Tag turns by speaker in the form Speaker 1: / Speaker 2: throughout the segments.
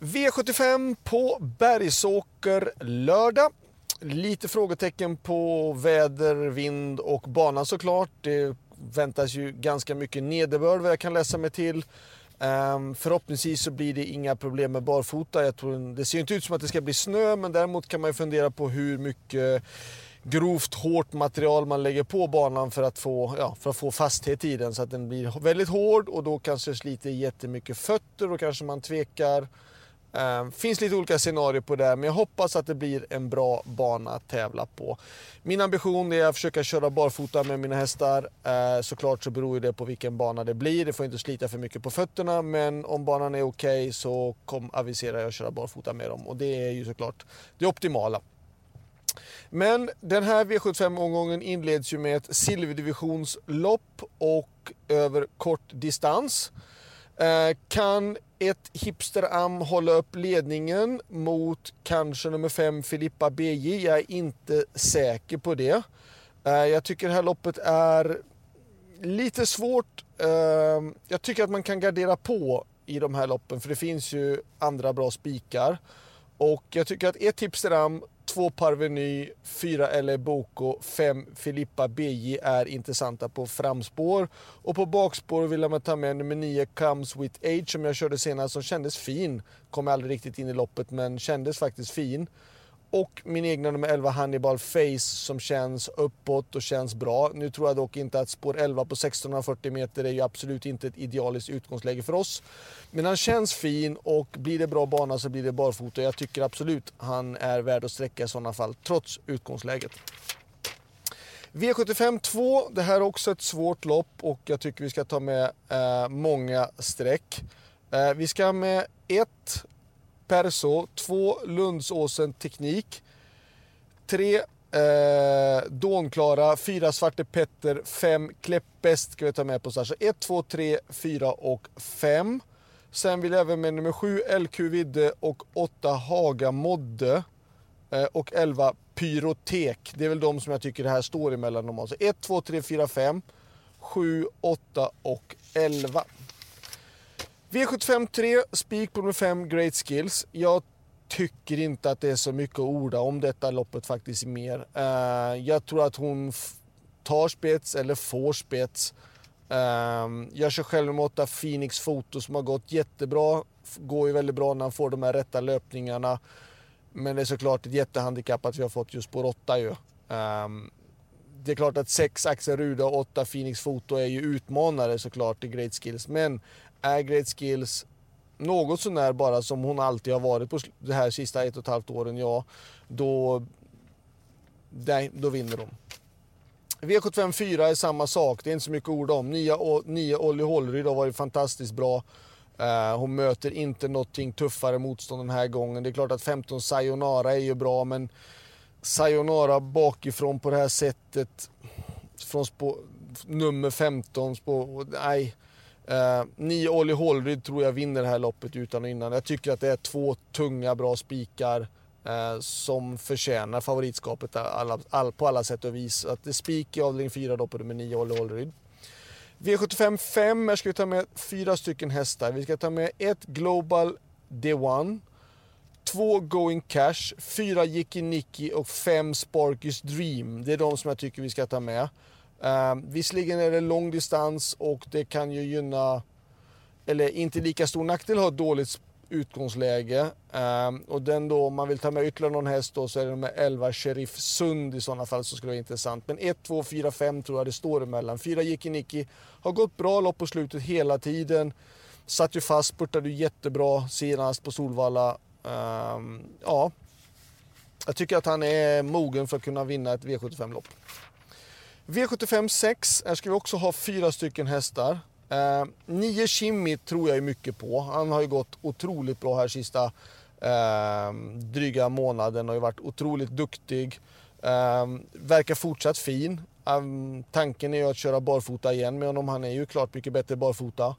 Speaker 1: V75 på Bergsåker lördag. Lite frågetecken på väder, vind och bana såklart. Det väntas ju ganska mycket nederbörd vad jag kan läsa mig till. Um, förhoppningsvis så blir det inga problem med barfota. Jag tror, det ser inte ut som att det ska bli snö men däremot kan man ju fundera på hur mycket grovt hårt material man lägger på banan för att få, ja, för att få fasthet i den så att den blir väldigt hård och då kanske sliter jättemycket fötter och kanske man tvekar. Eh, finns lite olika scenarier på det men jag hoppas att det blir en bra bana att tävla på. Min ambition är att försöka köra barfota med mina hästar. Eh, såklart så beror det på vilken bana det blir. Det får inte slita för mycket på fötterna men om banan är okej okay, så kom, aviserar jag att köra barfota med dem och det är ju såklart det optimala. Men den här V75-omgången inleds ju med ett silverdivisionslopp och över kort distans. Eh, kan ett hipsteram hålla upp ledningen mot kanske nummer 5 Filippa BJ? Jag är inte säker på det. Eh, jag tycker det här loppet är lite svårt. Eh, jag tycker att man kan gardera på i de här loppen för det finns ju andra bra spikar. Och jag tycker att ett hipsteram två Parveny, fyra LA Boko, fem Filippa BJ är intressanta på framspår. Och på bakspår vill jag ta med nummer 9 Comes With Age som jag körde senast som kändes fin. Kom aldrig riktigt in i loppet men kändes faktiskt fin och min egna nummer 11 Hannibal Face som känns uppåt och känns bra. Nu tror jag dock inte att spår 11 på 1640 meter är ju absolut inte ett idealiskt utgångsläge för oss. Men han känns fin och blir det bra bana så blir det barfota. Jag tycker absolut han är värd att sträcka i sådana fall trots utgångsläget. V75 2, det här är också ett svårt lopp och jag tycker vi ska ta med eh, många streck. Eh, vi ska med ett Perso, 2 Lundsåsen Teknik, 3 eh, Dånklara, 4 Svarte Petter, 5 Kläppbäst ska vi ta med på. Så 1, 2, 3, 4 och 5. Sen vill jag även med nummer 7 LQ Vidde och 8 Haga Modde eh, och 11 Pyrotek. Det är väl de som jag tycker det här står emellan normalt. 1, 2, 3, 4, 5, 7, 8 och 11. V75 3, spik på nummer 5, Great Skills. Jag tycker inte att det är så mycket att orda om detta loppet faktiskt mer. Uh, jag tror att hon tar spets eller får spets. Ehm, uh, jag kör själv med åtta Phoenix Foto som har gått jättebra. Går ju väldigt bra när han får de här rätta löpningarna. Men det är såklart ett jättehandikapp att vi har fått just spår 8 ju. Um, det är klart att sex Axel Ruda och åtta Phoenix Foto är ju utmanare såklart i Great Skills. Men är Great Skills något sånär bara som hon alltid har varit på det här sista ett och ett halvt åren, ja, då, nej, då vinner de. V75 4 är samma sak, det är inte så mycket ord om. Nya, nya Olli Hållryd har varit fantastiskt bra. Uh, hon möter inte någonting tuffare motstånd den här gången. Det är klart att 15 Sayonara är ju bra, men Sayonara bakifrån på det här sättet, från spå, nummer 15, spå, nej. Eh, nio Olli Hålryd tror jag vinner det här loppet utan och innan. Jag tycker att det är två tunga, bra spikar eh, som förtjänar favoritskapet alla, all, på alla sätt och vis. Att det är spik i avdelning 4 då på nummer 9 Olli Hålryd. V75 5, här ska vi ta med fyra stycken hästar. Vi ska ta med ett Global D1, två Going Cash, fyra Jicki Nicky och fem Sparkys Dream. Det är de som jag tycker vi ska ta med. Uh, visserligen är det lång distans och det kan ju gynna, eller inte lika stor nackdel att ha ett dåligt utgångsläge. Uh, och den då, om man vill ta med ytterligare någon häst då så är det med 11 Sheriff Sund i sådana fall som skulle vara intressant. Men 1, 2, 4, 5 tror jag det står emellan. 4 Jicki Nicky har gått bra lopp på slutet hela tiden. Satt ju fast, spurtade jättebra senast på Solvalla. Uh, ja, jag tycker att han är mogen för att kunna vinna ett V75-lopp. V75 6, här ska vi också ha fyra stycken hästar. Eh, nio Kimmy tror jag ju mycket på. Han har ju gått otroligt bra här sista eh, dryga månaden och har varit otroligt duktig. Eh, verkar fortsatt fin. Eh, tanken är ju att köra barfota igen med honom. Han är ju klart mycket bättre barfota.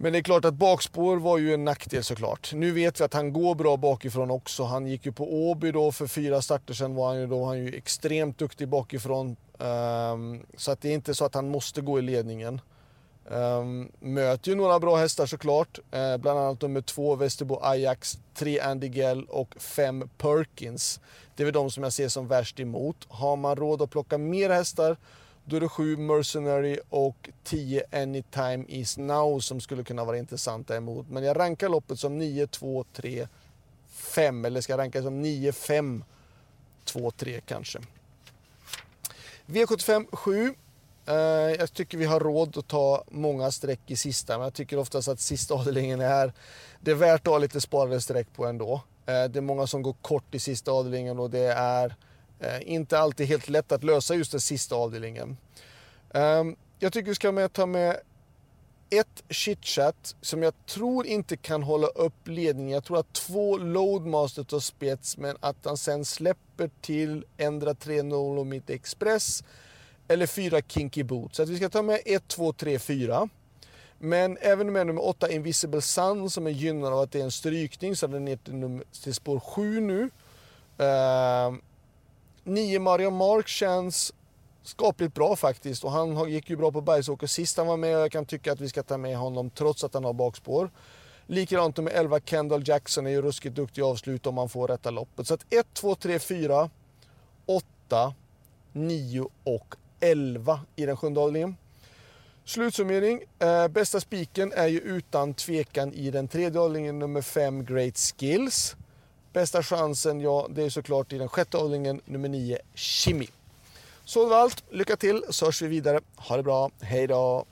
Speaker 1: Men det är klart att bakspår var ju en nackdel såklart. Nu vet vi att han går bra bakifrån också. Han gick ju på Åby då för fyra starter sedan var han ju då han ju extremt duktig bakifrån. Um, så att det är inte så att han måste gå i ledningen. Um, möter ju några bra hästar såklart. Uh, bland annat nummer två Västerbo Ajax, tre Andy Gell och fem Perkins. Det är väl de som jag ser som värst emot. Har man råd att plocka mer hästar då är det sju Mercenary och 10 Anytime Is Now som skulle kunna vara intressanta emot. Men jag rankar loppet som 9, 2, 3, 5. Eller ska jag ranka som 9, 5, 2, 3 kanske. V75 7. Eh, jag tycker vi har råd att ta många streck i sista, men jag tycker oftast att sista avdelningen är det är värt att ha lite sparade streck på ändå. Eh, det är många som går kort i sista avdelningen och det är Eh, inte alltid helt lätt att lösa just den sista avdelningen. Ehm, jag tycker vi ska med, ta med ett chitchat som jag tror inte kan hålla upp ledningen. Jag tror att två loadmaster tar spets men att han sen släpper till ändra 3-0 mitt express eller fyra Kinky Boots. Så att vi ska ta med 1, 2, 3, 4. Men även med nummer 8 Invisible Sun som är gynnad av att det är en strykning så den är ner till, nummer, till spår 7 nu. Uh, 9 Mario Mark känns skapligt bra faktiskt och han gick ju bra på Bergsåker sist han var med och jag kan tycka att vi ska ta med honom trots att han har bakspår. Likadant med 11 Kendall Jackson är ju ruskigt duktig i avslut om han får rätta loppet. Så att 1, 2, 3, 4, 8, 9 och 11 i den sjunde avdelningen. Slutsummering. Eh, bästa spiken är ju utan tvekan i den tredje avdelningen, nummer 5 Great Skills. Bästa chansen, ja, det är såklart i den sjätte avdelningen, nummer 9 Kimi. Så det var allt. Lycka till så hörs vi vidare. Ha det bra. Hej då!